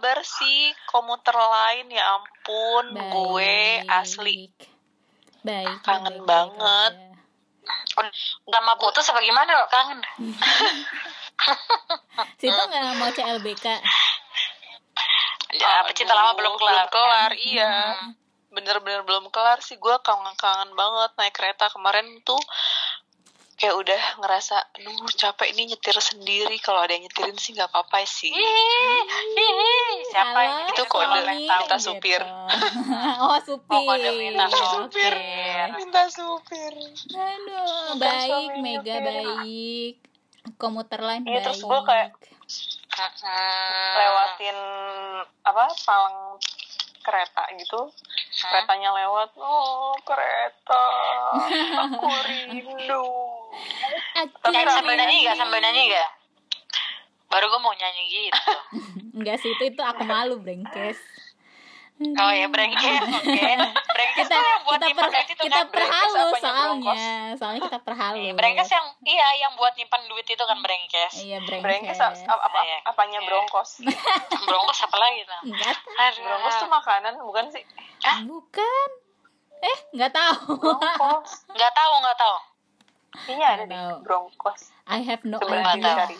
kabar sih? Komuter lain ya ampun. Gue asli. Baik kangen baik, banget. aja. Udah mau putus apa gimana kok kangen? situ nggak mau CLBK Ya, pecinta lama belum kelar. belum kelar iya. Bener-bener belum kelar sih. Gue kangen kangen banget naik kereta. Kemarin tuh kayak udah ngerasa aduh capek ini nyetir sendiri. Kalau ada yang nyetirin sih nggak apa-apa sih. Ih, ih, siapa Halo, yang Itu kode minta supir. oh supir. Oh, kode minta supir. minta supir. Aduh Bukan baik mega nyupir. baik. Komuter lain Iya, baik terus gua kayak- lewatin apa palang kereta gitu keretanya lewat oh kereta aku rindu Nyanyi sambil nyanyi gak? Sambil nyanyi gak? Baru gue mau nyanyi gitu. enggak sih itu itu aku malu brengkes Oh ya, brengkes. Oke. Brengkes kita tuh yang buat kita nyimpan per, duit itu kita kan. perhalus soalnya soalnya kita perhalus Iya, Brengkes yang iya yang buat nyimpan duit itu kan brengkes. iya brengkes, brengkes apa, apa Iya. apanya Iya. bronkos Bronkos apa lagi tuh? enggak Aduh. bronkos tuh makanan bukan sih bukan eh nggak tahu bronkos Nggak tahu, nggak tahu. kayaknya ada di tahu. bronkos I have no coba idea tahu.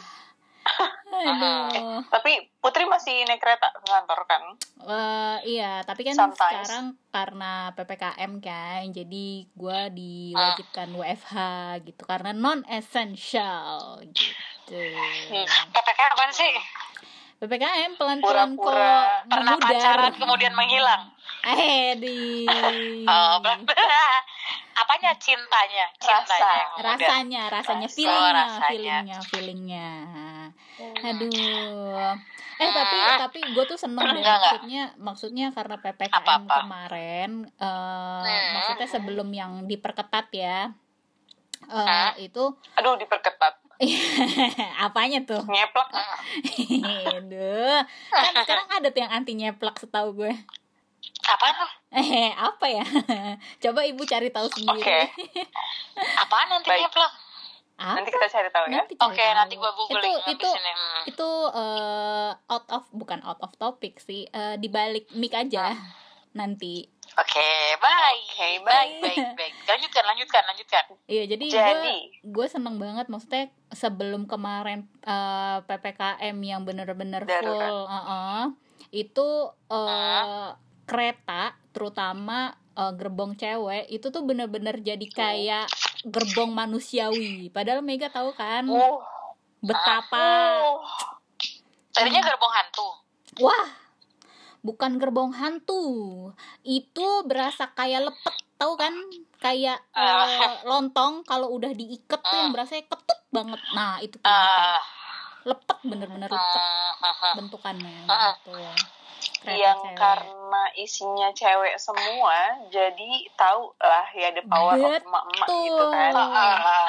aduh tapi Putri masih naik kereta ke kantor kan Eh, iya, tapi kan Sometimes. sekarang karena PPKM kan, jadi gue diwajibkan WFH gitu karena non essential gitu. PPK apaan sih? PPKM pelan-pelan kok Pernah pacaran kemudian menghilang. Eh di Oh, apanya cintanya? Cintanya Rasa. rasanya, rasanya Rasa. feelingnya, Oh, rasanya. feelingnya, feelingnya. Hmm. Aduh. Eh tapi Hmm. tapi gue tuh seneng deh Enggak, enggak. maksudnya maksudnya karena PPKM Apa-apa? kemarin eh Hmm. maksudnya sebelum yang diperketat ya. eh Hah? itu aduh diperketat apanya tuh? nyeplak Aduh. Kan sekarang ada tuh yang anti nyeplak setahu gue. Apaan tuh? Eh, apa ya? Coba Ibu cari tahu sendiri. Oke. Apaan nanti Baik. nyeplak? Apa? nanti kita cari tahu ya Nanti Oke, tahu. nanti gua googling Itu habis itu ini. Hmm. itu eh, out of bukan out of topic sih eh, di balik mic aja nanti Oke, baik. Oke, baik, baik. baik, baik. Lanjutkan, lanjutkan, lanjutkan. iya jadi, Jadi. gue seneng banget maksudnya sebelum kemarin eh, ppkm yang bener-bener full uh-uh, itu eh, kereta terutama eh, gerbong cewek itu tuh bener-bener jadi kayak gerbong manusiawi padahal Mega tahu kan uh betapa uh Tadinya gerbong hantu. Wah, bukan gerbong hantu. Itu berasa kayak lepet, tahu kan? Kayak eh, lontong kalau udah diikat tuh yang berasa ketut banget. Nah, itu gitu. Ah, Lepet bener-bener lepet ah, bentukannya Ah. gitu. Kereta yang cewek. karena isinya cewek semua jadi tahu lah ya the power of Betul. emak-emak gitu kan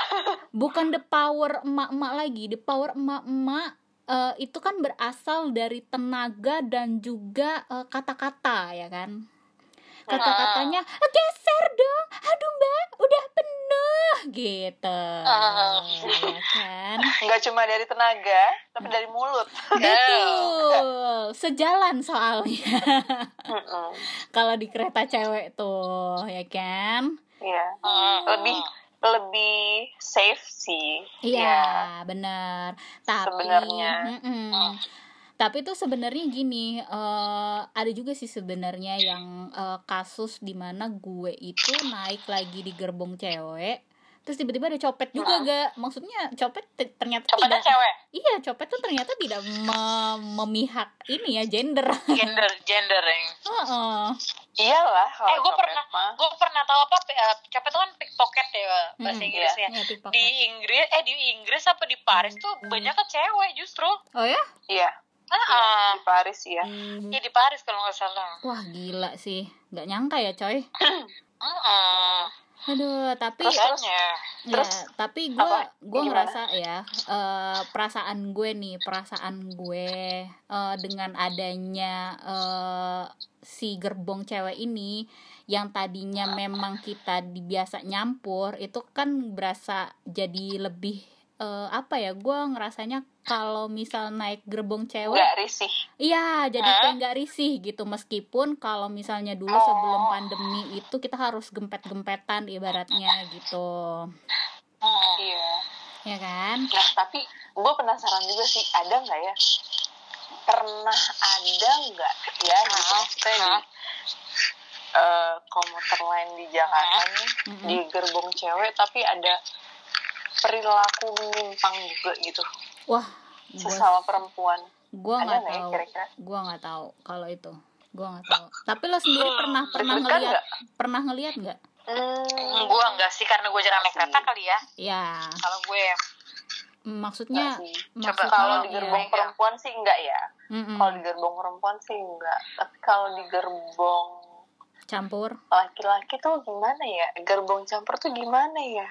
bukan the power emak-emak lagi, the power emak-emak eh, itu kan berasal dari tenaga dan juga eh, kata-kata ya kan kata-katanya geser dong. Aduh mbak udah penuh gitu. Ah. ya kan? Nggak cuma dari tenaga tapi dari mulut. Betul. Sejalan soalnya. Kalau di kereta cewek tuh ya kan? Iya. Hmm. lebih lebih safe sih. Iya, benar. Tapi Sebenarnya. Mm-mm. Tapi itu sebenarnya gini, eh, ada juga sih sebenarnya yang eh, kasus di mana gue itu naik lagi di gerbong cewek, terus tiba-tiba ada copet juga gak? Maksudnya copet te- ternyata Copetnya tidak, cewek. iya copet tuh ternyata tidak me- memihak ini ya gender. Gender, gender yang. Heeh. iyalah Eh, gue pernah, gue pernah tahu apa? eh, Copet itu kan pickpocket ya bahasa Hmm, Inggrisnya. Iya. Di Inggris, eh di Inggris apa di Paris tuh banyak kan cewek justru. Oh ya? iya Ah, ah. di Paris ya Iya di Paris kalau nggak salah. Wah gila sih, nggak nyangka ya coy. Heeh. Aduh, tapi Terus, terus ya, tapi gue gue ngerasa ya eh, perasaan gue nih perasaan gue eh, dengan adanya eh, si gerbong cewek ini yang tadinya memang kita dibiasa nyampur itu kan berasa jadi lebih eh, apa ya gue ngerasanya kalau misal naik gerbong cewek nggak risih iya jadi Hah? kayak nggak risih gitu meskipun kalau misalnya dulu Oh. sebelum pandemi itu kita harus gempet-gempetan ibaratnya gitu Hmm. iya ya kan nah tapi gue penasaran juga sih ada nggak ya pernah ada nggak ya gitu Hah? eh, komuter lain di Jakarta nih Mm-mm. di gerbong cewek tapi ada perilaku menyimpang juga gitu wah gue sesama perempuan. gue ada nggak nggak ya tahu. kira-kira? Gue nggak tahu kalau itu. Gue nggak tahu. Tapi lo sendiri pernah pernah ngeliat nggak? pernah ngeliat nggak? Hmm, gue enggak sih karena gue jarang naik kereta kali ya. Ya kalau gue maksudnya Nggak sih. maksudnya kalau di ya. gerbong iya. perempuan sih enggak ya. Mm-mm. kalau di gerbong perempuan sih enggak tapi kalau di gerbong campur. laki-laki tuh gimana ya? Gerbong campur tuh gimana ya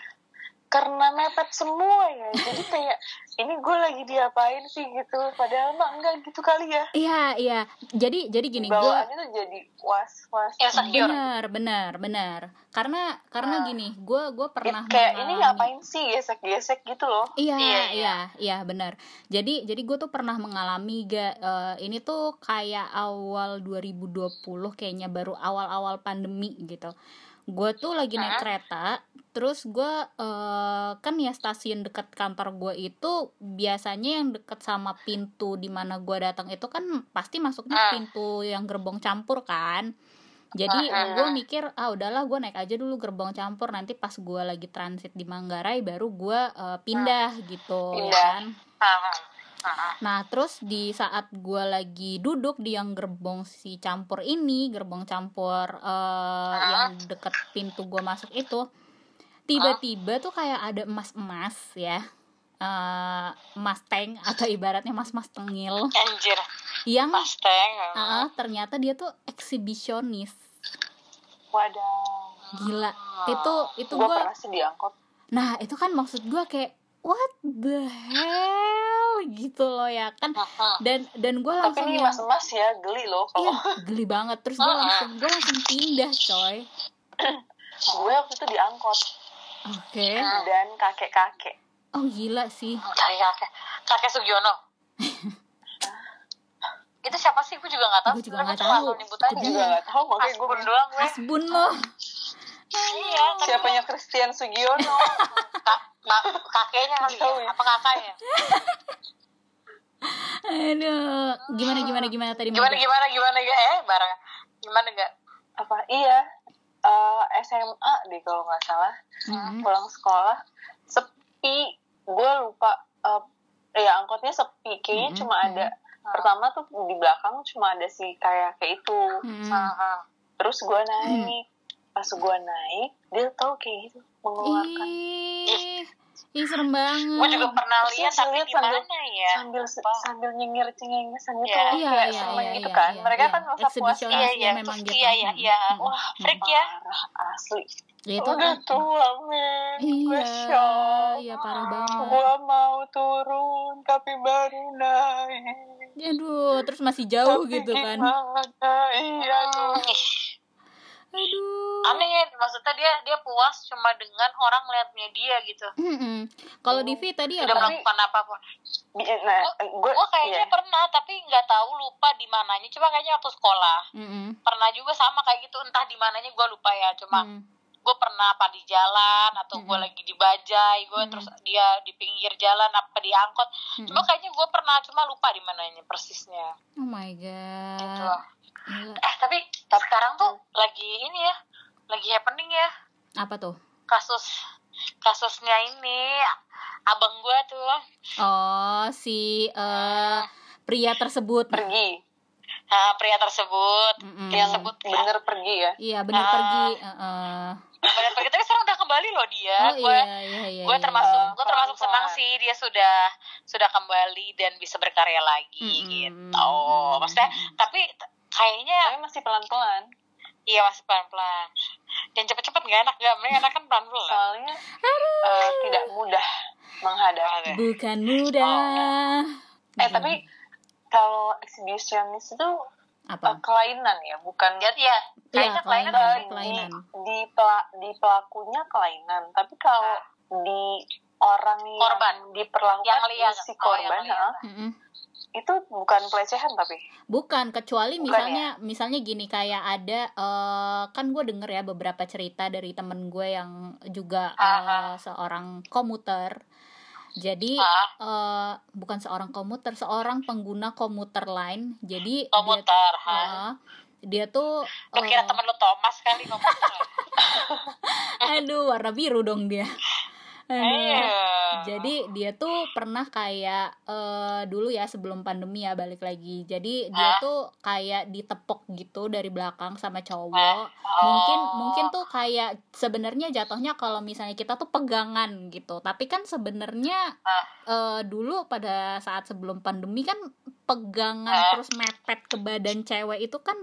karena mepet semua ya jadi kayak ini gue lagi diapain sih gitu padahal mah enggak gitu kali ya iya iya jadi jadi gini gue bawaannya tuh jadi was was insecure benar benar benar karena karena Ah. gini gue gue pernah kayak ini mengalami- ngapain sih gesek-gesek gitu loh Iya, Iya, iya, iya. iya, benar. Jadi, jadi gue tuh pernah mengalami ga, eh, ini tuh kayak awal 2020 kayaknya baru awal-awal pandemi gitu. Gue tuh lagi naik kereta, terus gue eh, kan ya stasiun dekat kantor gue itu biasanya yang deket sama pintu di mana gue datang itu kan pasti masuknya Ah. pintu yang gerbong campur kan. Jadi Ah, ah, gue mikir ah udahlah gue naik aja dulu gerbong campur nanti pas gue lagi transit di Manggarai baru gue eh, pindah gitu ya Pindah. kan. Ah, ah, ah. Nah terus di saat gue lagi duduk di yang gerbong si campur ini gerbong campur eh, yang deket pintu gue masuk itu tiba-tiba tuh kayak ada emas-emas ya eh emas tank atau ibaratnya emas-emas tengil. Anjir. Yang Mustang ah, ternyata dia tuh eksibisionis. Wadah gila. Itu itu gue diangkut nah itu kan maksud gue kayak what the hell gitu loh ya kan. Dan dan gue tapi langsung ini yang mas-mas ya geli loh iya kalau geli banget. Terus gue langsung gue langsung pindah coy. Gue waktu itu diangkut. Oke. Dan kakek-kakek. Oh gila sih. Kakek kakek. Kakek Sugiono. Itu siapa sih? Gue juga nggak tahu. Gue juga nggak tahu. Itu juga Iya. nggak tahu makanya gue doang gue asbun loh. Iya tapi siapanya Christian Sugiono kakeknya kali Tahu ya ya. apa kakaknya? Aduh gimana gimana gimana tadi gimana Mega? gimana gimana ya eh barang gimana enggak apa iya eh, SMA deh kalau nggak salah. Mm-mm. pulang sekolah sepi. Gue lupa eh, ya angkotnya sepi. Kayaknya Mm-mm, cuma ada pertama tuh di belakang cuma ada si kayak kayak itu. Mm-mm. Aha. terus gue naik. Pas gue naik dia tahu kayak gitu mengeluarkan. Ih ih serem banget. Gue juga pernah lihat tapi di sambil- mana ya? sambil Lupa. sambil nyengir cengengesan gitu Iya. loh, Iya, kayak iya, seneng iya, gitu iya, kan. iya, mereka iya. kan merasa puas iya ya iya memang terus gitu. iya iya iya. Mm-mm. wah freak ya. Asli. Ya, itu udah tua men. Gue iya shock. iya parah banget. Gue mau turun tapi baru naik. Aduh terus masih jauh Tapi gitu kan. iya tuh Ih, aduh. Aneh ya maksudnya dia dia puas cuma dengan orang liatnya dia gitu. Mm-mm. kalau Divi tadi apa? melakukan apa pun. Nah gue gue kayaknya pernah tapi nggak tahu lupa di mananya. Cuma kayaknya waktu sekolah. Mm-mm. pernah juga sama kayak gitu. Entah di mananya gue lupa ya. Cuma Mm. gue pernah apa di jalan atau gue Mm-mm. lagi di bajai gue Mm-mm. terus dia di pinggir jalan apa di angkot. Mm-mm. cuma kayaknya gue pernah cuma lupa di mananya persisnya. Oh my gitu. god Gila. eh tapi sekarang tuh lagi ini ya lagi happening ya apa tuh kasus kasusnya ini abang gue tuh oh si eh, pria tersebut pergi nah, pria tersebut Mm-mm. yang yang sebut bener pergi ya iya bener Ah. pergi Heeh. bener pergi tapi sekarang udah kembali loh dia oh gue iya iya iya gue iya. termasuk gue termasuk senang sih dia sudah sudah kembali dan bisa berkarya lagi Mm-mm. gitu maksudnya tapi kayaknya tapi masih pelan-pelan. Iya masih pelan pelan dan cepet-cepet nggak enak nggak mending enak kan pelan pelan soalnya eh, tidak mudah menghadapi. Bukan mudah. eh tapi kalau eksibisionis itu apa? kelainan ya bukan ya ya. Kayaknya Iya, kelainan kelainan. Kelainan. di di, pela- di pelakunya kelainan. Tapi kalau di orang yang Korban. diperlakukan Yang lihat. si Oh, korban yang lihat. ha? Mm-mm. itu bukan pelecehan tapi Bukan, kecuali Bukan misalnya misalnya gini kayak ada eh, kan gue denger ya beberapa cerita dari temen gue yang juga Ah, seorang komuter. Jadi Ah, eh, bukan seorang komuter, seorang pengguna komuter lain. Jadi dia, komuter ha. eh, dia tuh Lu kira eh, temen lu Thomas kali komuter aduh warna biru dong dia. Iya Jadi dia tuh pernah kayak eh dulu ya sebelum pandemi ya balik lagi. Jadi dia tuh kayak ditepok gitu dari belakang sama cowok. Oh. Mungkin mungkin tuh kayak sebenarnya jatuhnya kalau misalnya kita tuh pegangan gitu. Tapi kan sebenarnya Ah. eh dulu pada saat sebelum pandemi kan pegangan Ah. terus mepet ke badan cewek itu kan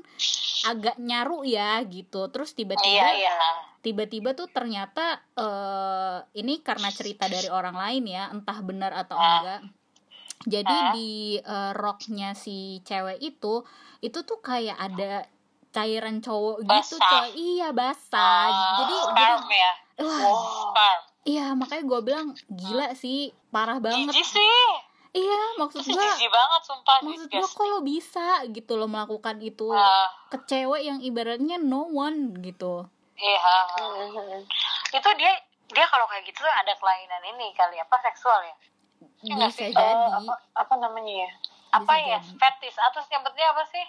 agak nyaru ya gitu. Terus tiba-tiba Iya iya. tiba-tiba tuh ternyata eh ini karena cerita dari orang lain ya entah benar atau Ah. enggak. Jadi Ah. di eh, roknya si cewek itu itu tuh kayak ada cairan cowok gitu Basah. coy. Iya basah. Ah, jadi jadi sperm ya? Wah. Wow sperm. Iya makanya gue bilang gila sih. Parah banget. Jijik sih iya maksud gue jijik banget sumpah maksud gue kok lo bisa gitu lo melakukan itu Ah, ke cewek yang ibaratnya no one gitu. Iya Mhm. itu dia dia kalau kayak gitu ada kelainan ini kali apa seksual ya? Iya bisa sih? Eh, jadi apa, apa namanya ya? Apa Bisa ya? jadi. fetis atau nyebutnya apa sih?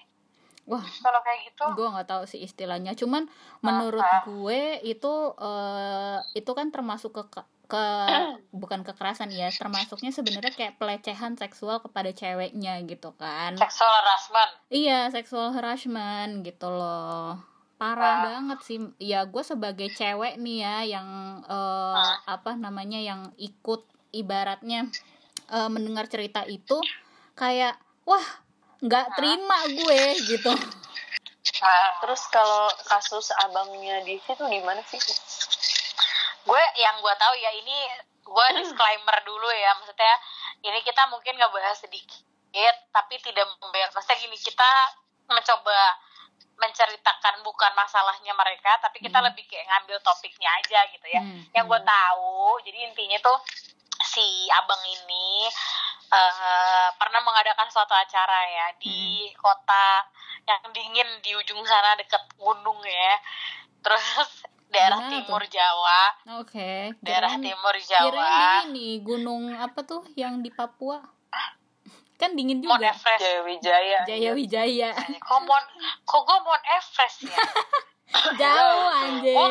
Wah kalau kayak gitu. gue nggak tahu sih istilahnya. Cuman menurut Ah. gue itu eh, itu kan termasuk ke ke bukan kekerasan ya termasuknya sebenarnya kayak pelecehan seksual kepada ceweknya gitu kan. Seksual harassment. Iya seksual harassment gitu loh. Parah Ah. banget sih. Ya gue sebagai cewek nih ya yang eh, Ah. apa namanya yang ikut ibaratnya eh, mendengar cerita itu kayak wah nggak terima gue gitu. Nah, terus kalau kasus abangnya di situ gimana sih gue yang gue tahu ya ini gue disclaimer dulu ya maksudnya ini kita mungkin ngebahas sedikit tapi tidak membahas maksudnya gini kita mencoba menceritakan bukan masalahnya mereka tapi kita Hmm. lebih kayak ngambil topiknya aja gitu ya. Hmm, yang gue hmm. tahu jadi intinya tuh si abang ini eh, pernah mengadakan suatu acara ya di kota yang dingin di ujung sana deket gunung ya. Terus daerah Gimana timur tuh? Jawa Oke, daerah kirain- timur kirain Jawa di ini gunung apa tuh yang di Papua? Kan dingin Mount juga. Everest Jaya Wijaya Jaya Wijaya. kok Mount kok gue Mount Everest ya Jauh anjir. gue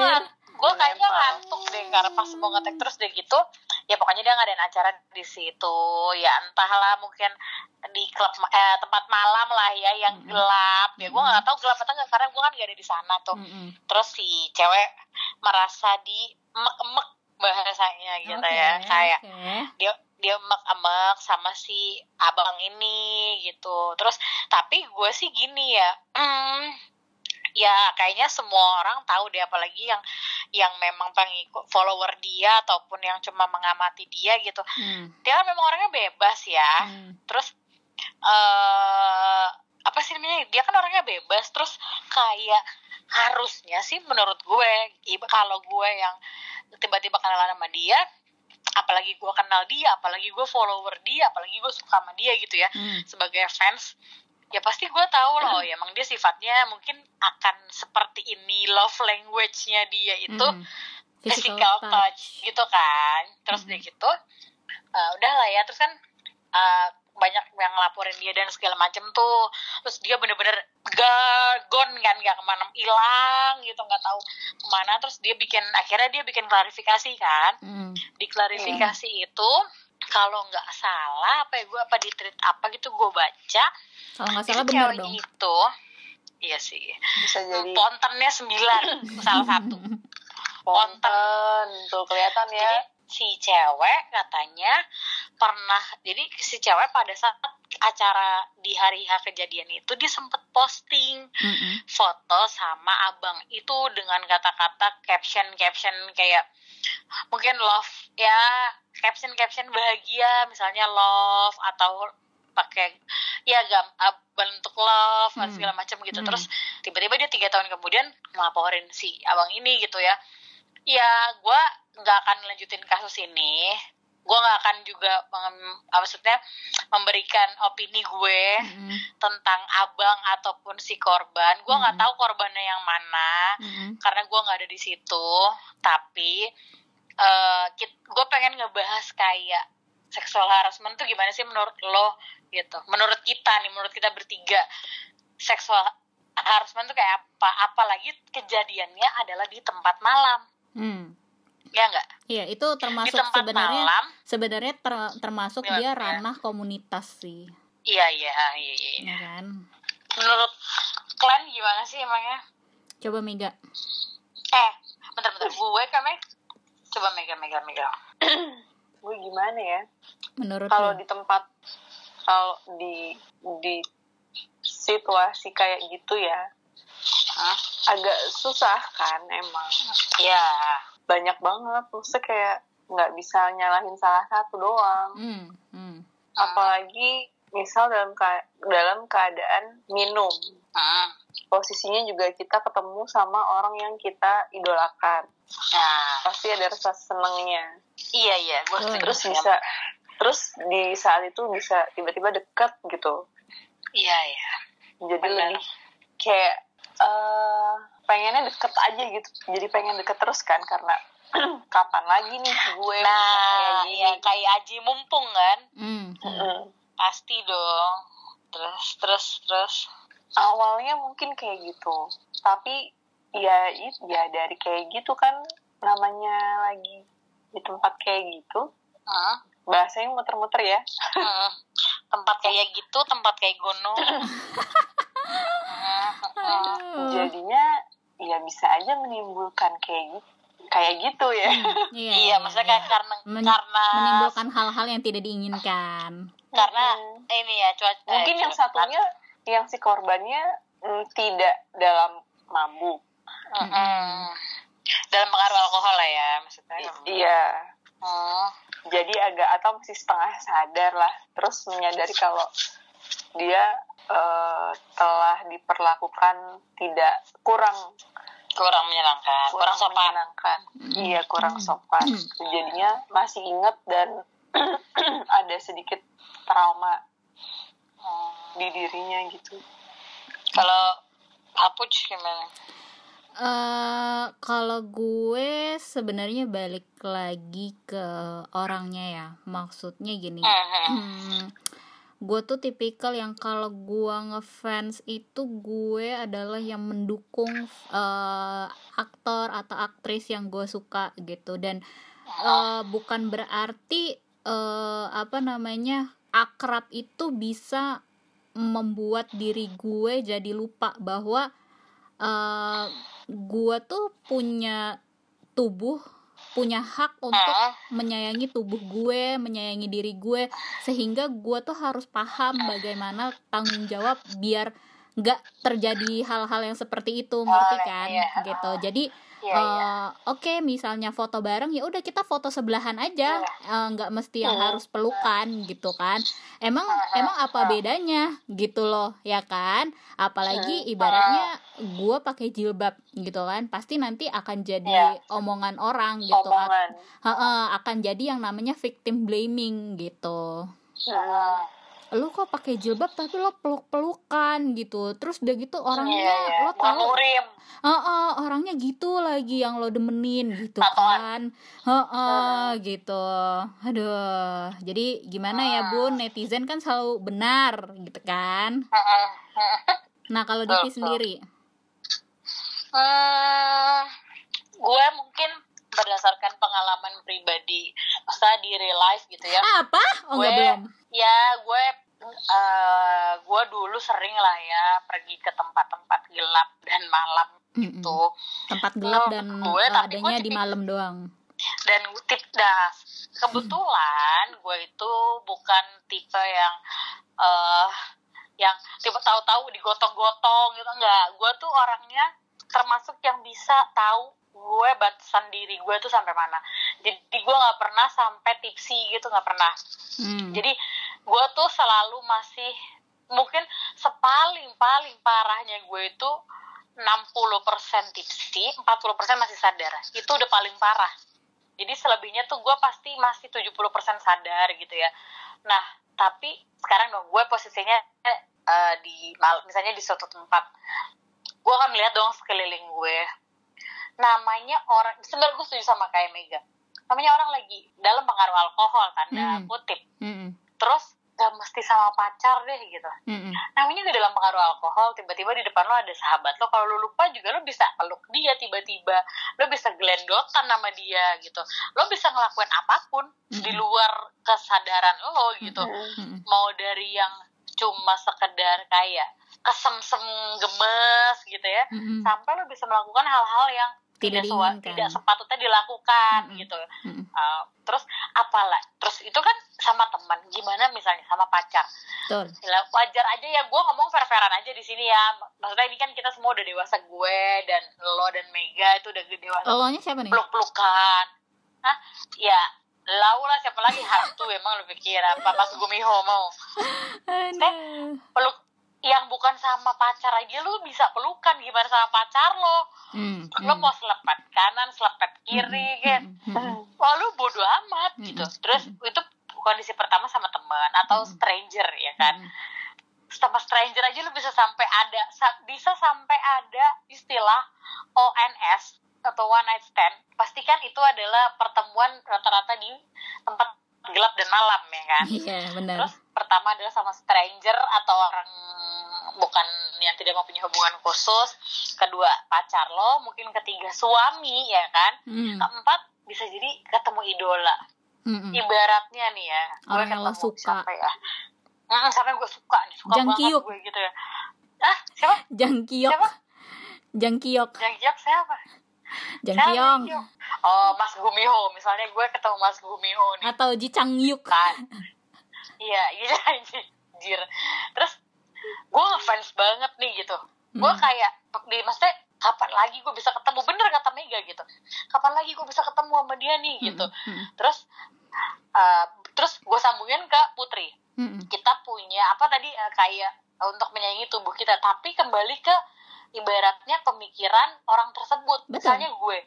gue kayaknya ngantuk deh karena pas mau ngetek terus deh gitu ya pokoknya dia ngadain acara di situ. Ya entahlah mungkin di klub eh, tempat malam lah ya yang gelap. Ya gue nggak tahu gelap atau enggak karena gue kan gak ada di sana tuh. Mm-mm. terus si cewek merasa di emek-emek bahasanya gitu Oke, ya. Kayak oke. dia dia emek-emek sama si abang ini gitu. Terus tapi gue sih gini ya hmm, ya kayaknya semua orang tahu deh apalagi yang yang memang pengikut follower dia ataupun yang cuma mengamati dia gitu. Hmm, dia kan memang orangnya bebas ya. Hmm, terus eh apa sih namanya dia kan orangnya bebas. Terus kayak harusnya sih menurut gue kalau gue yang tiba-tiba kenalan sama dia apalagi gue kenal dia apalagi gue follower dia apalagi gue suka sama dia gitu ya hmm. sebagai fans ya pasti gue tahu loh ya emang dia sifatnya mungkin akan seperti ini love language-nya dia itu Hmm. physical, touch. gitu kan terus Mhm. dia gitu eh, udah lah ya terus kan eh, banyak yang ngelaporin dia dan segala macem tuh terus dia bener-bener gagon kan nggak ke mana hilang gitu nggak tahu ke mana terus dia bikin akhirnya dia bikin klarifikasi kan Hmm. di klarifikasi itu kalau nggak salah apa ya gue apa di tweet apa gitu gue baca Kalau nggak salah cewek dong. itu iya sih bisa jadi pontennya sembilan salah satu ponten tuh kelihatan ya Jadi si cewek katanya pernah jadi si cewek pada saat acara di hari H kejadian itu dia sempet posting Mm-mm. foto sama abang itu dengan kata-kata caption caption kayak mungkin love ya caption caption bahagia misalnya love atau pakai ya gam bentuk love Hmm. segala macam gitu Hmm. terus tiba-tiba dia tiga tahun kemudian ngelaporin si abang ini gitu ya ya gue nggak akan lanjutin kasus ini gue nggak akan juga maksudnya memberikan opini gue Mm-mm. tentang abang ataupun si korban gue nggak Mm-mm. tahu korbannya yang mana Mm-mm. karena gue nggak ada di situ tapi eh gue pengen ngebahas kayak seksual harassment tuh gimana sih menurut lo gitu. Menurut kita nih menurut kita bertiga seksual harassment tuh kayak apa? Apalagi kejadiannya adalah di tempat malam. Hmm. ya enggak Iya, itu termasuk sebenarnya malam. sebenarnya ter- termasuk Iya, dia ranah komunitas sih, iya iya iya iya ya kan? menurut kalian gimana sih emangnya? Coba Mega. eh bentar bentar. Gue kan Meg coba Mega Mega Mega gue gimana ya Menurut kalau di tempat kalau di di situasi kayak gitu ya Hah? agak susah kan emang ya banyak banget maksudnya kayak nggak bisa nyalahin salah satu doang Hmm, hmm. apalagi misal dalam ka- dalam keadaan minum Hmm. Posisinya juga kita ketemu sama orang yang kita idolakan. Nah. Pasti ada rasa senengnya. Iya iya. Gue setuju terus bisa terus di saat itu bisa tiba-tiba deket gitu. Iya iya. Jadi Benar. lebih kayak eh pengennya deket aja gitu. Jadi pengen deket terus kan karena kapan lagi nih gue bisa kayak nah gini ya kayak Aji mumpung kan? Hmm, hmm. Mm-mm. pasti dong. Terus terus terus awalnya mungkin kayak gitu tapi ya ya dari kayak gitu kan namanya lagi di tempat kayak gitu Hmm. bahasanya muter-muter ya Hmm. tempat kayak gitu tempat kayak gunung Hmm. Aduh. jadinya ya bisa aja menimbulkan kayak gitu kayak gitu ya Hmm, iya, iya maksudnya kayak karena Men- karena menimbulkan hal-hal yang tidak diinginkan. karena Mm. ini ya cuaca mungkin eh, yang satunya yang si korbannya mm, tidak dalam mabuk. Mm-mm. dalam pengaruh alkohol lah ya maksudnya. I- iya. Hmm. jadi agak atau masih setengah sadar lah. Terus menyadari kalau dia eh, telah diperlakukan tidak kurang. Kurang menyenangkan. Kurang, sopan. menyenangkan. Iya kurang sopan. Jadinya masih inget dan ada sedikit trauma. Hmm. Di dirinya gitu kalau Apuj gimana eh kalau gue sebenarnya balik lagi ke orangnya ya. Maksudnya gini. Hmm. Hmm, gue tuh tipikal yang kalau gue ngefans itu gue adalah yang mendukung eh, aktor atau aktris yang gue suka gitu dan eh, bukan berarti eh, apa namanya akrab itu bisa membuat diri gue jadi lupa bahwa eh, gue tuh punya tubuh punya hak untuk Hmm. menyayangi tubuh gue, menyayangi diri gue, sehingga gue tuh harus paham bagaimana tanggung jawab biar nggak terjadi hal-hal yang seperti itu, ngerti kan? iya. Gitu. Jadi Iya, eh, iya. oke, misalnya foto bareng ya udah kita foto sebelahan aja, Eh, nggak mesti yang Hmm. harus pelukan gitu kan? Emang emang apa bedanya gitu loh, ya kan? Apalagi ibaratnya gue pakai jilbab gitu kan, pasti nanti akan jadi omongan orang gitu omongan Heeh, akan jadi yang namanya victim blaming gitu. Lu kok pakai jilbab tapi lo peluk-pelukan gitu. Terus udah gitu orangnya Iya, iya. lo tahu murim. Heeh, orangnya gitu lagi yang lo demenin gitu Tatoan. kan. Heeh, gitu. Aduh. Jadi gimana ya, Bun? Netizen kan selalu benar gitu kan. Hmm. Nah, kalau betul. sendiri. Hmm, gue mungkin berdasarkan pengalaman pribadi, maksudnya di real life gitu ya. Apa? Oh, enggak Gue- belum. Ya, gue eh gue dulu sering lah ya pergi ke tempat-tempat gelap dan malam tuh. Tempat gelap dan gue, eh, tapi gue adanya di malam doang. Dan tip dah kebetulan gue itu bukan tipe yang eh yang tipe tahu-tahu digotong-gotong gitu enggak. Gue tuh orangnya termasuk yang bisa tahu gue batasan diri gue tuh sampai mana. Jadi gue nggak pernah sampai tipsi gitu nggak pernah. Hmm. Jadi gue tuh selalu masih mungkin sepaling paling parahnya gue itu 60% tipsi, 40% masih sadar. Itu udah paling parah. jadi selebihnya tuh gue pasti masih 70% sadar gitu ya nah tapi sekarang dong gue posisinya uh, di misalnya di suatu tempat gue akan melihat dong sekeliling gue namanya orang sebenarnya gue setuju sama kayak Mega. Namanya orang lagi dalam pengaruh alkohol tanda mm. kutip. Mm. terus gak mesti sama pacar deh gitu. Mm namanya udah dalam pengaruh alkohol tiba-tiba di depan lo ada sahabat lo kalau lo lupa juga lo bisa peluk dia tiba-tiba lo bisa gelendotan sama dia gitu. Lo bisa ngelakuin apa pun mm di luar kesadaran lo gitu. Mm mau dari yang cuma sekedar kayak kesemsem gemes gitu ya. Mm sampai lo bisa melakukan hal-hal yang tidak sewa, tidak sepatutnya dilakukan mm -hmm. gitu. Mm -hmm. uh, terus apalah terus itu kan sama teman gimana misalnya sama pacar? Betul. wajar aja ya gue ngomong fair-fairan aja di sini ya. Maksudnya ini kan kita semua udah dewasa gue dan lo dan Mega itu udah dewasa. Lo nya siapa nih? Peluk-pelukan. Hah? ya lau lah siapa lagi? Hantu emang lo pikir apa? Pas Gumiho mau. Peluk yang bukan sama pacar aja lu bisa pelukan gimana sama pacar lo hmm, lo hmm. mau selepet kanan selepet kiri hmm, kan hmm, hmm, wah lu bodo amat hmm, gitu terus hmm. itu kondisi pertama sama teman atau hmm. stranger ya kan hmm. sama stranger aja lu bisa sampai ada bisa sampai ada istilah ONS atau one night stand pastikan itu adalah pertemuan rata-rata di tempat gelap dan malam ya kan iya benar terus pertama adalah sama stranger atau orang bukan yang tidak mau punya hubungan khusus kedua pacar lo mungkin ketiga suami ya kan hmm. keempat bisa jadi ketemu idola hmm. ibaratnya nih ya gue ketemu lo suka siapa ya hmm, sampai gue suka nih suka Jangkiuk. banget gue gitu ya ah siapa Jangkiok siapa Jangkiok Jangkiok siapa Jangkyong. Oh, Mas Gumiho. Misalnya gue ketemu Mas Gumiho nih. Atau Ji. Kan. iya, iya anjir. Terus gue ngefans banget nih gitu. Hmm. Gue kayak di maksudnya kapan lagi gue bisa ketemu bener kata Mega gitu. Kapan lagi gue bisa ketemu sama dia nih hmm, gitu. Hmm. Terus uh, terus gue sambungin ke Putri. Hmm. Kita punya apa tadi uh, kayak untuk menyayangi tubuh kita, tapi kembali ke ibaratnya pemikiran orang tersebut. Betul. Misalnya gue,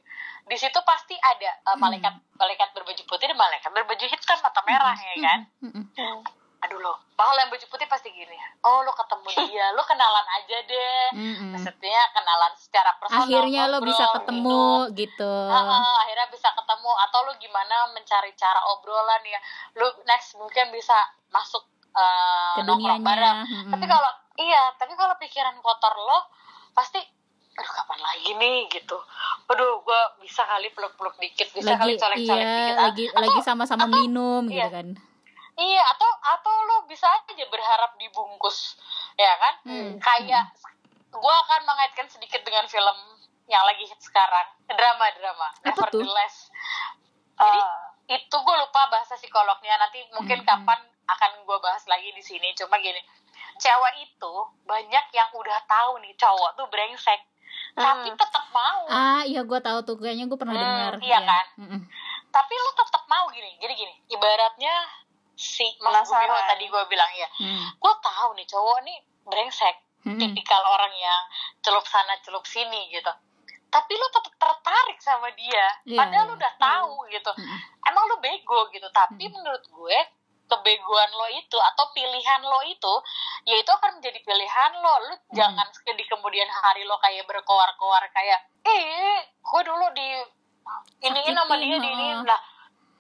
di situ pasti ada uh, malaikat hmm. malaikat berbaju putih dan malaikat berbaju hitam atau merah hmm. ya kan. Hmm. Aduh lo, kalau yang baju putih pasti gini. Oh lo ketemu dia, lo kenalan aja deh. Hmm. Maksudnya kenalan secara personal. Akhirnya lo bisa ketemu gitu. gitu. Uh, uh, akhirnya bisa ketemu atau lo gimana mencari cara obrolan ya. Lo next mungkin bisa masuk uh, ke dunianya. Bareng. Hmm. Tapi kalau iya, tapi kalau pikiran kotor lo pasti aduh kapan lagi nih gitu aduh gue bisa kali peluk-peluk dikit bisa lagi, kali colek-colek iya, dikit lagi atau, lagi sama-sama atau, minum gitu iya, gitu kan iya atau atau lo bisa aja berharap dibungkus ya kan? Hmm, kayak hmm. gue akan mengaitkan sedikit dengan film yang lagi hit sekarang. Drama drama. Nevertheless. Jadi? uh, itu gue lupa bahasa psikolognya. Nanti mungkin hmm, kapan akan gue bahas lagi di sini. Cuma gini cewek itu banyak yang udah tahu nih cowok tuh brengsek. Hmm. tapi tetap mau. Ah iya gue tahu tuh. Kayaknya gue pernah hmm, dengar iya ya. kan? Hmm. tapi lu tetap mau gini. Jadi gini ibaratnya si Mas Bumio tadi gue bilang ya hmm. gue tahu nih cowok nih brengsek hmm. tipikal orang yang celup sana celup sini gitu tapi lu tetap tertarik sama dia yeah, padahal yeah. lu udah tahu hmm. gitu hmm. emang lu bego gitu tapi hmm. menurut gue kebegoan lo itu atau pilihan lo itu ya itu akan menjadi pilihan lo lu hmm. jangan di kemudian hari lo kayak berkoar-koar kayak eh gue dulu di ini nama dia di ini lah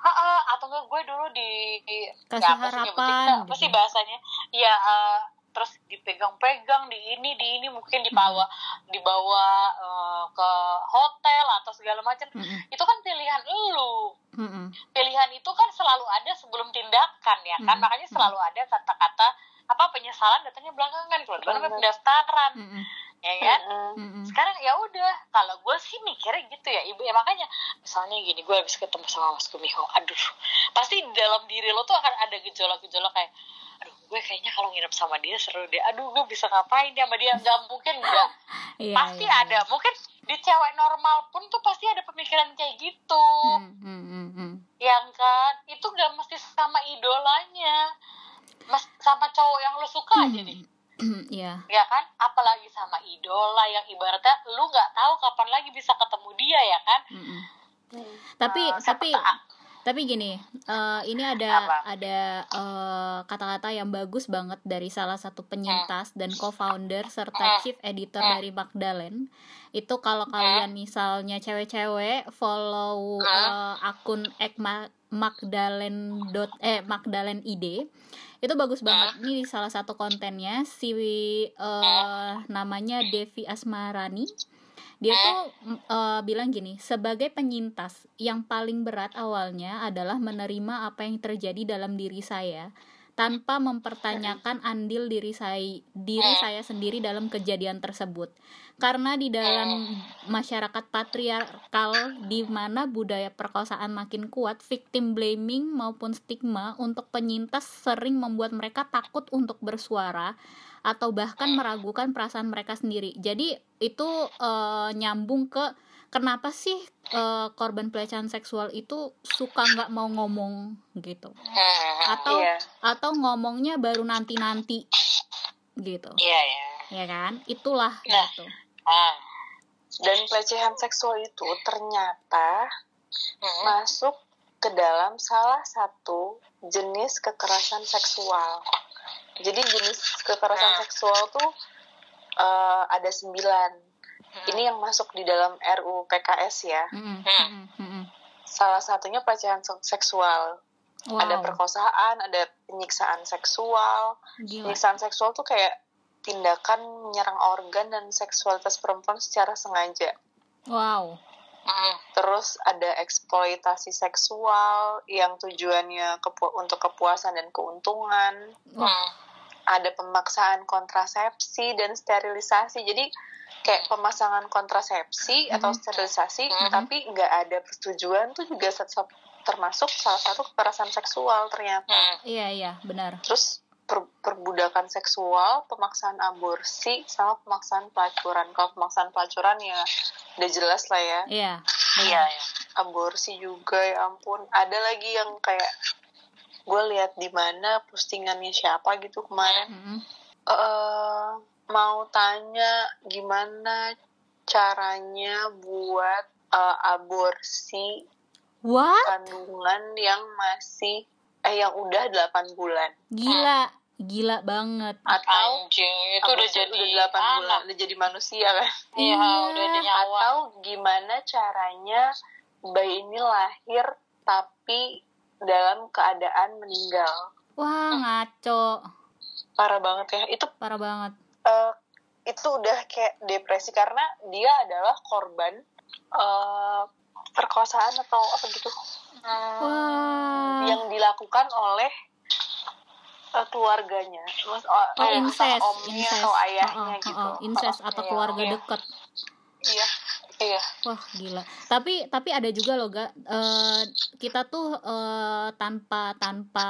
ha, atau enggak gue dulu di, di kasih ya, harapan apa sih gitu. bahasanya ya uh, terus dipegang-pegang di ini di ini mungkin dibawa hmm. dibawa uh, ke hotel atau segala macam hmm. itu kan pilihan lu hmm. pilihan itu kan selalu ada sebelum tindakan ya kan hmm. makanya selalu ada kata-kata apa penyesalan datangnya belakangan kalau namanya pendaftaran hmm. Ya kan? Hmm. sekarang ya udah kalau gue sih mikirnya gitu ya ibu ya makanya misalnya gini gue habis ketemu sama Mas Kumiho aduh pasti dalam diri lo tuh akan ada gejolak-gejolak kayak aduh gue kayaknya kalau nginep sama dia seru deh aduh gue bisa ngapain dia sama dia? Nggak mungkin enggak iya, pasti iya, ada mungkin di cewek normal pun tuh pasti ada pemikiran kayak gitu. Hmm, hmm, hmm, yang kan? Itu nggak mesti sama idolanya mas sama cowok yang lo suka hmm. aja nih Iya. Ya kan, apalagi sama idola yang ibaratnya lu nggak tahu kapan lagi bisa ketemu dia ya kan. Mm -mm. tapi Eh, siapa tapi tak- tapi gini eh, ini ada Apa? ada eh, kata-kata yang bagus banget dari salah satu penyintas dan co-founder serta Hmm. chief editor Hmm. dari Magdalene itu kalau kalian misalnya cewek-cewek follow eh, akun @ma- Magdalene dot eh Magdalene ID itu bagus banget. Ini di salah satu kontennya. Si eh, namanya Devi Asmarani. Dia tuh mm, eh, bilang gini sebagai penyintas yang paling berat awalnya adalah menerima apa yang terjadi dalam diri saya tanpa mempertanyakan andil diri saya diri saya sendiri dalam kejadian tersebut. Karena di dalam masyarakat patriarkal di mana budaya perkosaan makin kuat victim blaming maupun stigma untuk penyintas sering membuat mereka takut untuk bersuara atau bahkan meragukan perasaan mereka sendiri. Jadi itu eh, nyambung ke kenapa sih eh, korban pelecehan seksual itu suka nggak mau ngomong gitu, Hmm, atau Iya. atau ngomongnya baru nanti nanti gitu, iya ya ya kan? Itulah Nah. gitu. Ah. Dan pelecehan seksual itu ternyata Hmm. masuk ke dalam salah satu jenis kekerasan seksual. Jadi jenis kekerasan Hmm. seksual tuh eh, ada sembilan. Hmm. Ini yang masuk di dalam RUU PKS ya. Hmm. mm-mm, mm-mm. Salah satunya pelecehan se- seksual. Ada Wow, perkosaan, ada penyiksaan seksual. gila. Penyiksaan seksual tuh kayak tindakan menyerang organ dan seksualitas perempuan secara sengaja. Wow. Hmm. Terus ada eksploitasi seksual yang tujuannya kepu- untuk kepuasan dan keuntungan. Hmm. Ada pemaksaan kontrasepsi dan sterilisasi. Jadi kayak pemasangan kontrasepsi atau Mhm. sterilisasi, Mhm. tapi nggak ada persetujuan tuh juga termasuk salah satu kekerasan seksual ternyata. Hmm. iya iya benar. Terus per- perbudakan seksual, pemaksaan aborsi, sama pemaksaan pelacuran. Kalau pemaksaan pelacuran ya udah jelas lah ya. Iya. Iya ya. aborsi juga ya ampun ada lagi yang kayak gue lihat di mana postingannya siapa gitu kemarin Mm-mm. eh mau tanya gimana caranya buat eh, aborsi What? kandungan yang masih eh yang udah 8 bulan Gila, gila banget. atau Anjing, itu udah jadi udah 8 bulan anak. udah jadi manusia kan Iya, Iya. udah ada nyawa. atau gimana caranya bayi ini lahir tapi dalam keadaan meninggal Wah, ngaco. parah banget ya itu Parah banget. Eh, itu udah kayak depresi karena dia adalah korban eh, perkosaan atau apa gitu Hmm. Wah. yang dilakukan oleh eh, keluarganya Mas- oh, Oh, eh, incest, omnya incest. atau ayahnya Oh, oh, gitu oh, incest atau Iya, keluarga iya. dekat. iya iya Wah, gila. Tapi tapi ada juga loh, Ga. Eh, kita tuh eh, tanpa tanpa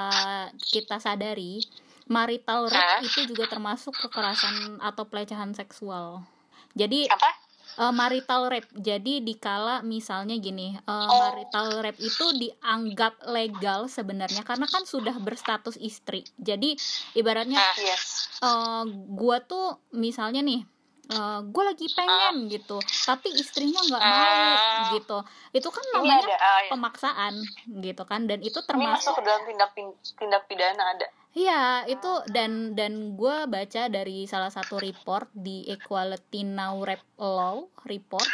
kita sadari marital rape Hah? itu juga termasuk kekerasan atau pelecehan seksual. Jadi Apa? eh, marital rape. Jadi dikala misalnya gini, eh, Oh. marital rape itu dianggap legal sebenarnya karena kan sudah berstatus istri. Jadi ibaratnya Ah. yes eh gua tuh misalnya nih eh gue lagi pengen gitu. Tapi istrinya nggak mau Ah. gitu. Itu kan ini namanya ada ah, ya. pemaksaan gitu kan. Dan itu ini termasuk masuk ke dalam tindak tindak pidana ada. Iya, itu dan dan gue baca dari salah satu report di Equality Now Rap Law report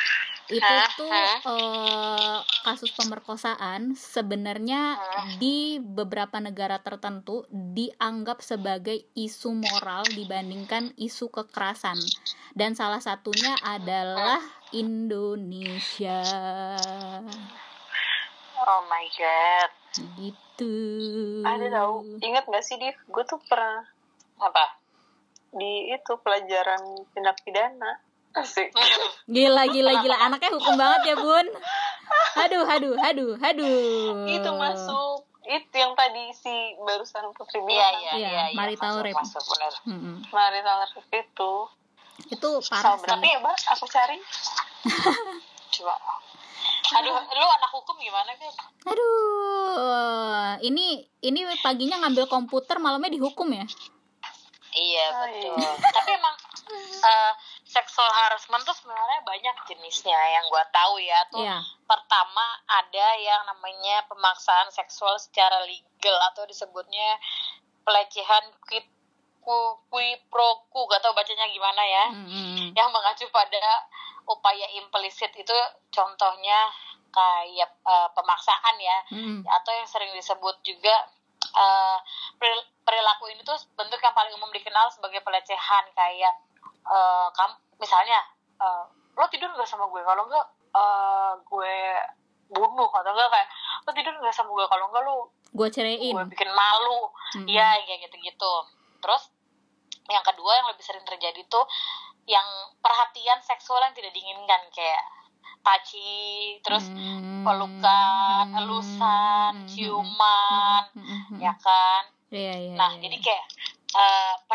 itu tuh eh, kasus pemerkosaan sebenarnya di beberapa negara tertentu dianggap sebagai isu moral dibandingkan isu kekerasan. Dan salah satunya adalah Indonesia. Oh my god. gitu. ada tau ingat gak sih Div? Gue tuh pernah Apa? di itu pelajaran tindak pidana asik Gila gila gila anaknya hukum banget ya bun. Aduh aduh aduh aduh. itu masuk itu yang tadi si barusan Putri Iya, bilang iya, Iya, iya, iya. marital masuk, rape. Masuk, bener. Mm-mm. marital rape itu Itu pasal parah sih. ya bang aku cari Coba. Aduh, lu anak hukum gimana, kan? Aduh, ini ini paginya ngambil komputer, malamnya dihukum ya? Iya, Oh, betul. iya. Tapi emang eh, sexual harassment tuh sebenarnya banyak jenisnya yang gue tahu ya tuh Iya. pertama ada yang namanya pemaksaan seksual secara legal atau disebutnya pelecehan quid ku- qui pro quo gak tau bacanya gimana ya Mm-mm. yang mengacu pada upaya implisit itu contohnya kayak eh, pemaksaan ya Mm-mm. atau yang sering disebut juga peril- perilaku ini tuh bentuk yang paling umum dikenal sebagai pelecehan kayak eh, kam misalnya eh, lo tidur nggak sama gue kalau enggak eh, gue bunuh atau enggak kayak lo tidur nggak sama gue kalau enggak lo Gua ceraiin. gue bikin malu. Iya kayak gitu-gitu. Terus yang kedua yang lebih sering terjadi tuh yang perhatian seksual yang tidak diinginkan kayak touchy, terus Mm. pelukan, Mm. elusan, Mm. ciuman, Mm-mm. ya kan. Iya, iya. Nah iya, jadi iya. kayak eh, pendekatan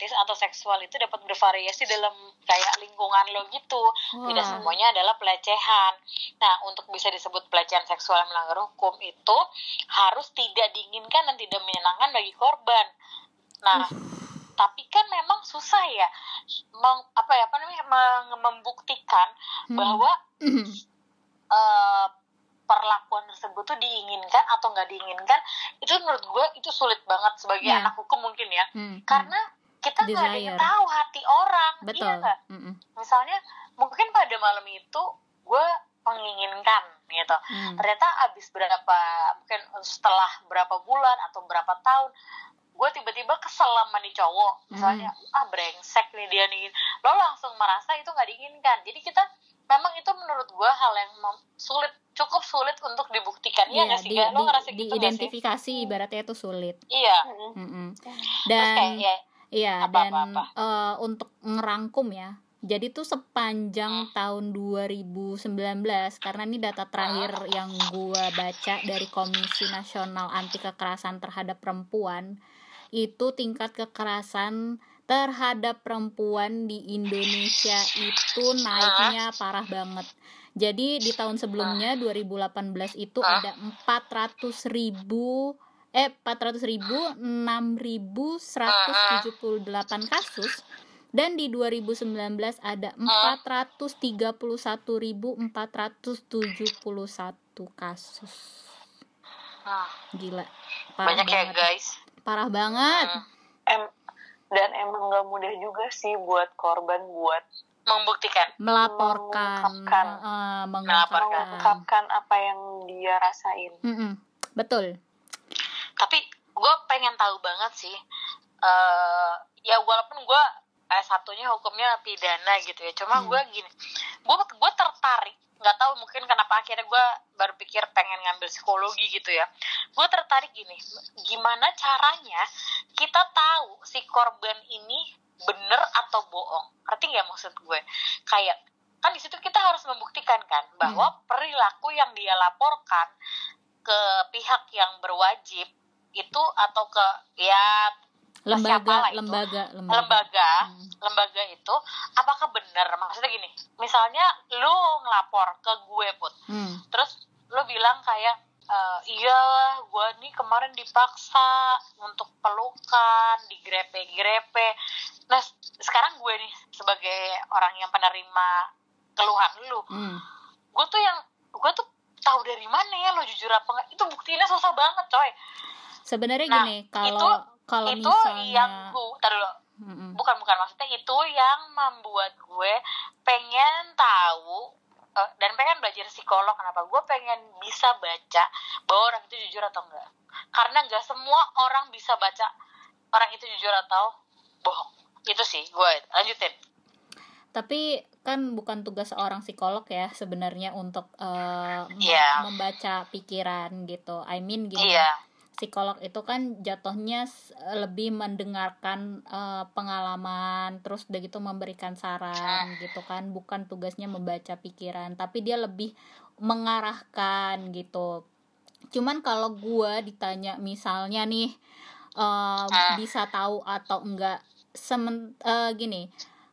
romantis atau seksual itu dapat bervariasi dalam kayak lingkungan lo gitu. Tidak Wah. semuanya adalah pelecehan. Nah, untuk bisa disebut pelecehan seksual yang melanggar hukum itu harus tidak diinginkan dan tidak menyenangkan bagi korban. Nah, tapi kan memang susah ya meng, apa ya apa namanya meng- membuktikan Hmm. bahwa Mm. eh, perlakuan tersebut tuh diinginkan atau nggak diinginkan itu menurut gue itu sulit banget sebagai Iya. anak hukum mungkin ya Mm. karena kita nggak ada yang tahu hati orang iya betul. nggak? Mm-mm. misalnya mungkin pada malam itu gue menginginkan gitu. Mm. ternyata abis berapa mungkin setelah berapa bulan atau berapa tahun gue tiba-tiba kesel sama nih cowok. Misalnya ah brengsek nih dia nih. Lo langsung merasa itu nggak diinginkan. Jadi kita memang itu menurut gue hal yang sulit cukup sulit untuk dibuktikan. Iya Iya, nggak sih di, Ga? lo di- ngerasa gitu nggak sih? diidentifikasi ibaratnya itu sulit. iya. Mm-mm. terus Dan kayak ya Iya, Apa, dan apa, apa? eh, untuk ngerangkum ya. Jadi tuh Hmm. sepanjang tahun 2019 karena ini data terakhir yang gua baca dari Komisi Nasional Anti Kekerasan Terhadap Perempuan itu tingkat kekerasan terhadap perempuan di Indonesia itu naiknya parah banget. Jadi di tahun sebelumnya 2018 itu ada 400 ribu eh 400 ribu 6.178 kasus. Dan di 2019 ada 431.471 kasus. Hmm, gila. Parah banyak ya banget. guys. Parah banget. Hmm. Em dan emang nggak mudah juga sih buat korban buat membuktikan. Melaporkan. Mengungkapkan. Melaporkan. mengungkapkan. Mengungkapkan apa yang dia rasain. Mm-mm. betul tapi gue pengen tahu banget sih eh ya walaupun gue eh, satunya hukumnya pidana gitu ya cuma Hmm. gue gini gue gue tertarik nggak tahu mungkin kenapa akhirnya gue berpikir pengen ngambil psikologi gitu ya. Gue tertarik gini gimana caranya kita tahu si korban ini bener atau bohong? Ngerti nggak maksud gue? Kayak kan di situ kita harus membuktikan kan bahwa perilaku yang dia laporkan ke pihak yang berwajib itu atau ke ya lembaga itu? lembaga lembaga lembaga Hmm. lembaga itu apakah benar maksudnya gini misalnya lu ngelapor ke gue put Hmm. terus lu bilang kayak "Eh, iya gue nih kemarin dipaksa untuk pelukan digrepe-grepe nah sekarang gue nih sebagai orang yang penerima keluhan lu Hmm. gue tuh yang gue tuh tahu dari mana ya lo jujur apa enggak itu buktinya susah banget coy sebenarnya Nah, gini itu- kalau kalau itu misalnya yang gue tar dulu. Mm-mm. bukan bukan maksudnya itu yang membuat gue pengen tahu eh, dan pengen belajar psikolog. Kenapa? Gue pengen bisa baca bahwa orang itu jujur atau enggak. Karena nggak semua orang bisa baca orang itu jujur atau bohong. Itu sih gue lanjutin. Tapi kan bukan tugas seorang psikolog ya sebenarnya untuk eh, mem- Iya. membaca pikiran gitu. I mean gini, iya psikolog itu kan jatuhnya s- lebih mendengarkan eh, pengalaman, terus udah gitu memberikan saran gitu kan, bukan tugasnya membaca pikiran, tapi dia lebih mengarahkan gitu. Cuman kalau gua ditanya misalnya nih eh, Ah. bisa tahu atau enggak semen eh, gini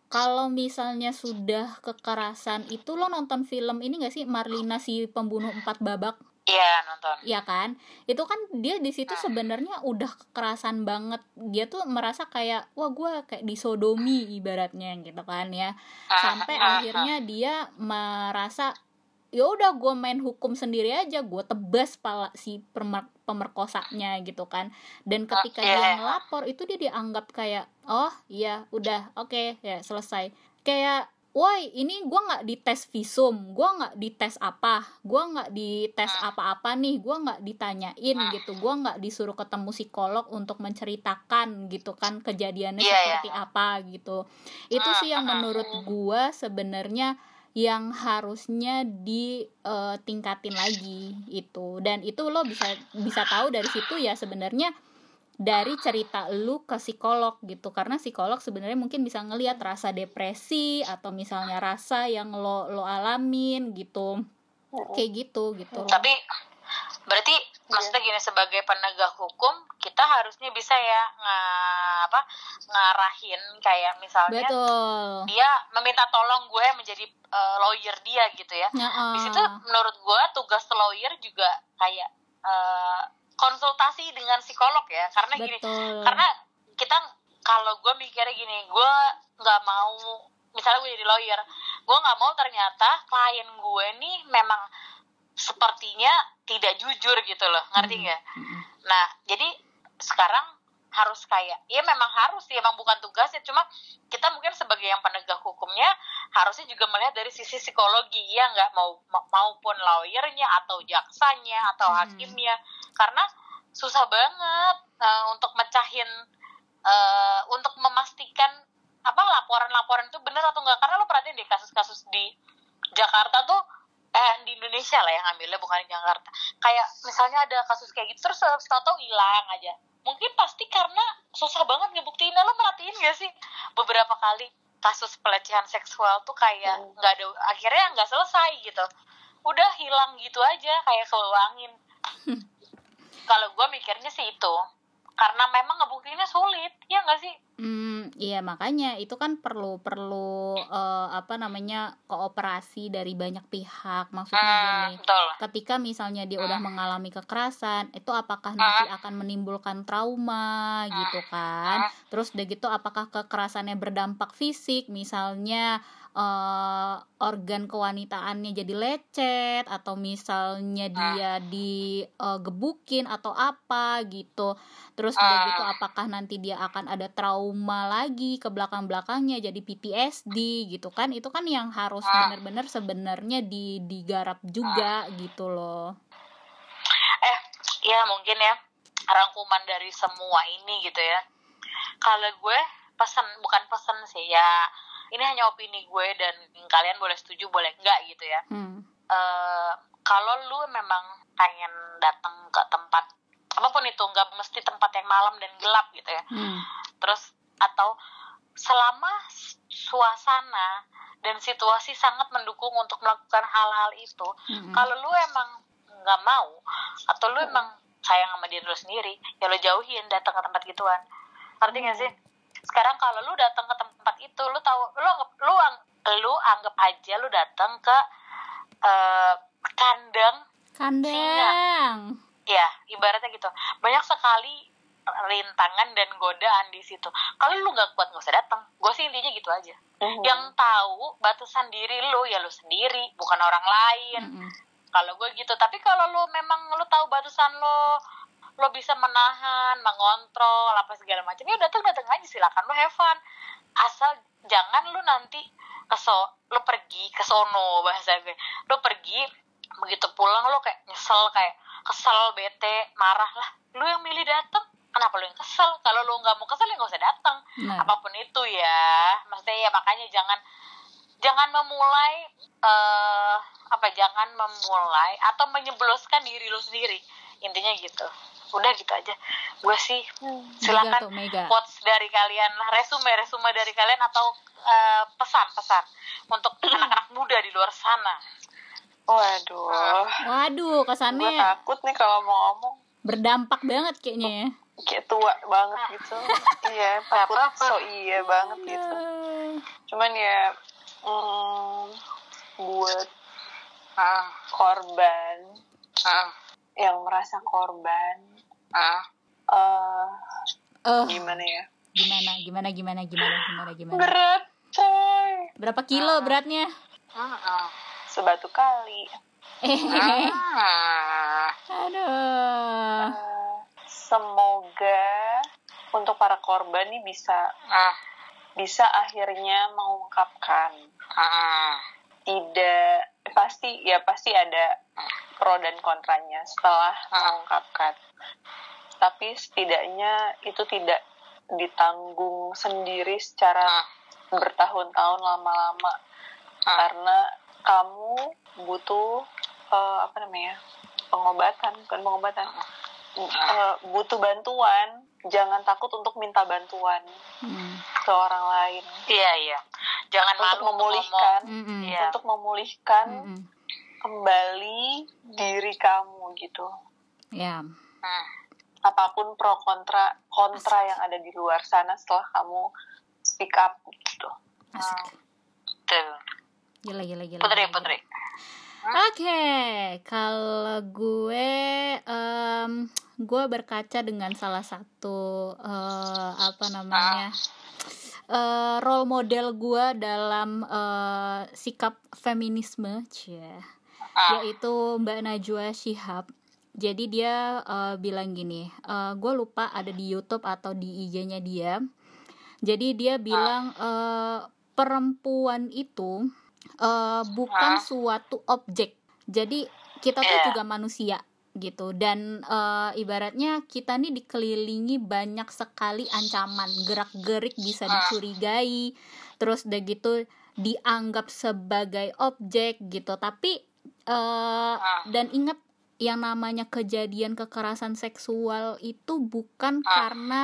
kalau misalnya sudah kekerasan itu lo nonton film ini gak sih Marlina si pembunuh empat babak Iya nonton. Iya kan? Itu kan dia di situ Nah. sebenarnya udah kekerasan banget. Dia tuh merasa kayak wah gue kayak disodomi ibaratnya gitu kan ya. Sampai Ah, ah, ah. akhirnya dia merasa ya udah gue main hukum sendiri aja gue tebas pala si pemer- pemerkosanya gitu kan dan ketika Ah, dia iya. ngelapor itu dia dianggap kayak oh iya udah oke ya selesai kayak woi ini gue nggak dites visum gue nggak dites apa gue nggak dites Ah. apa-apa nih gue nggak ditanyain Ah. gitu gue nggak disuruh ketemu psikolog untuk menceritakan gitu kan kejadiannya Iya, iya. seperti apa gitu itu Ah, sih yang menurut gue sebenarnya yang harusnya ditingkatin lagi itu dan itu lo bisa bisa tahu dari situ ya sebenarnya dari cerita lu ke psikolog gitu. Karena psikolog sebenarnya mungkin bisa ngelihat rasa depresi atau misalnya rasa yang lo lo alamin gitu. Kayak gitu gitu. Tapi berarti maksudnya gini sebagai penegak hukum kita harusnya bisa ya nga, apa ngarahin kayak misalnya betul. dia meminta tolong gue menjadi eh, lawyer dia gitu ya. Ya, Di situ menurut gue tugas lawyer juga kayak eh, konsultasi dengan psikolog ya karena gini betul karena kita kalau gue mikirnya gini gue nggak mau misalnya gue jadi lawyer gue nggak mau ternyata klien gue nih memang sepertinya tidak jujur gitu loh ngerti Hmm. nggak Mm-mm. nah jadi sekarang harus kayak ya memang harus sih emang bukan tugasnya. Cuma kita mungkin sebagai yang penegak hukumnya harusnya juga melihat dari sisi psikologi ya nggak? Mau ma- maupun lawyernya atau jaksanya atau Hmm. hakimnya. Karena susah banget eh, untuk mecahin eh, untuk memastikan apa laporan-laporan itu benar atau enggak karena lo perhatiin deh kasus-kasus di Jakarta tuh eh di Indonesia lah yang ambilnya bukan di Jakarta. Kayak misalnya ada kasus kayak gitu terus tahu-tahu hilang aja mungkin pasti karena susah banget ngebuktiin. Lo merhatiin gak sih? Beberapa kali kasus pelecehan seksual tuh kayak Hmm. nggak ada akhirnya nggak selesai gitu. Udah hilang gitu aja kayak kebawa angin kalau gue mikirnya sih itu karena memang ngebuktiinnya sulit ya nggak sih? Hmm, iya makanya itu kan perlu perlu eh, apa namanya kooperasi dari banyak pihak. Maksudnya Hmm, gini betul. ketika misalnya dia udah Hmm. mengalami kekerasan itu apakah nanti akan menimbulkan trauma gitu kan? Hmm. terus udah gitu apakah kekerasannya berdampak fisik? Misalnya eh, organ kewanitaannya jadi lecet atau misalnya dia digebukin atau apa gitu. Terus udah Ah. gitu apakah nanti dia akan ada trauma lagi ke belakang-belakangnya jadi PTSD gitu kan? Itu kan yang harus Ah. benar-benar sebenarnya di digarap juga gitu loh. Eh ya mungkin ya rangkuman dari semua ini gitu ya. Kalau gue pesan bukan pesan sih ya ini hanya opini gue dan kalian boleh setuju boleh enggak gitu ya hmm. eh kalau lu memang pengen datang ke tempat apa pun itu nggak mesti tempat yang malam dan gelap gitu ya Hmm. terus atau selama suasana dan situasi sangat mendukung untuk melakukan hal-hal itu Mm-mm. kalau lu emang nggak mau atau lu emang sayang sama diri lu sendiri ya lu jauhin datang ke tempat gituan ngerti gak sih sekarang kalau lu datang ke tempat itu lu tahu lu anggap lu ang- lu anggap aja lu datang ke eh, kandang kandang. Ya ibaratnya gitu. Banyak sekali rintangan dan godaan di situ. Kalau lu nggak kuat nggak usah datang. Gue sih intinya gitu aja. Hmm. yang tahu batasan diri lu ya lu sendiri bukan orang lain. Kalau gue gitu. Tapi kalau lu memang lu tahu batasan lo lo bisa menahan mengontrol apa segala macam. Ya datang datang aja silakan lo have fun. Asal jangan lu nanti keso lo pergi ke sono bahasa gue. Lo pergi begitu pulang lo kayak nyesel kayak kesel bete marah lah. Lu yang milih datang kenapa lu yang kesel? Kalau lu nggak mau kesel ya nggak usah datang Nah, apa pun itu ya. Maksudnya ya makanya jangan jangan memulai eh apa jangan memulai atau menyebloskan diri lu sendiri. Intinya gitu udah gitu aja. Gue sih mega silakan quotes dari kalian lah resume resume dari kalian atau eh, pesan-pesan untuk anak-anak muda di luar sana. Waduh, waduh gue kesannya takut nih kalau mau ngomong. berdampak banget kayaknya ya. Kayak tua banget gitu. iya, takut Apa-apa. so iya banget gitu. Cuman ya, mm, buat Ah, korban Ah, yang merasa korban ah. eh. Eh, gimana ya? Gimana gimana gimana gimana gimana gimana? Berat coy. Berapa kilo beratnya? Hmm, hmm. sebatu kali. Ah. aduh. Eh, semoga untuk para korban nih bisa Ah, bisa akhirnya mengungkapkan. Ah. tidak pasti ya pasti ada pro dan kontranya setelah Ah. mengungkapkan tapi setidaknya itu tidak ditanggung sendiri secara Ah. bertahun-tahun lama-lama Ah. karena kamu butuh eh, apa namanya pengobatan bukan pengobatan Eh, butuh bantuan jangan takut untuk minta bantuan Hmm. ke orang lain Iya, iya. Jangan untuk malu ngomong. memulihkan Mm-mm. Iya. untuk memulihkan Mm-mm. Kembali diri kamu gitu. Ya. Hmm. apa pun pro kontra kontra yang ada di luar sana setelah kamu speak up gitu. Asik. Betul. gila gila gila Putri, gila, Putri. Oke, kalau gue, em, gue berkaca dengan salah satu eh, apa namanya eh, role model gue dalam eh, sikap feminisme, cie, Ah. yaitu Mbak Najwa Shihab. Jadi dia eh, bilang gini, eh, gue lupa ada di YouTube atau di IG-nya dia. Jadi dia bilang eh, perempuan itu eh, bukan Ah. suatu objek. Jadi kita tuh Iya. juga manusia gitu dan eh, ibaratnya kita nih dikelilingi banyak sekali ancaman gerak-gerik bisa Ah. dicurigai terus udah gitu dianggap sebagai objek gitu tapi eh, Ah. dan ingat yang namanya kejadian kekerasan seksual itu bukan Ah. karena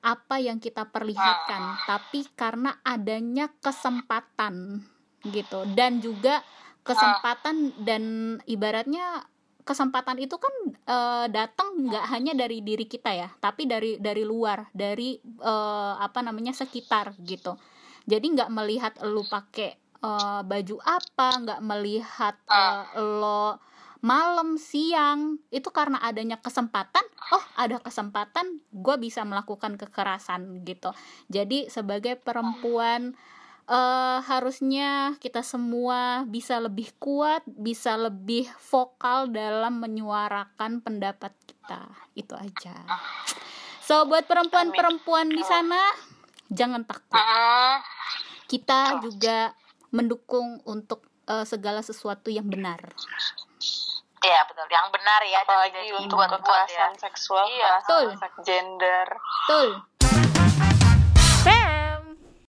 apa yang kita perlihatkan tapi karena adanya kesempatan gitu dan juga kesempatan dan ibaratnya kesempatan itu kan eh, datang nggak hanya dari diri kita ya tapi dari dari luar dari eh, apa namanya sekitar gitu jadi nggak melihat lu pakai eh, baju apa nggak melihat eh, lo malam siang. Itu karena adanya kesempatan. Oh ada kesempatan gue bisa melakukan kekerasan gitu. Jadi sebagai perempuan eh, harusnya kita semua bisa lebih kuat bisa lebih vokal dalam menyuarakan pendapat kita. Itu aja. So buat perempuan-perempuan di sana jangan takut. Ah. kita juga mendukung untuk uh, segala sesuatu yang benar. Iya betul, yang benar ya. Apalagi untuk ya. kekerasan ya. seksual, iya. betul. gender. Betul. Fair.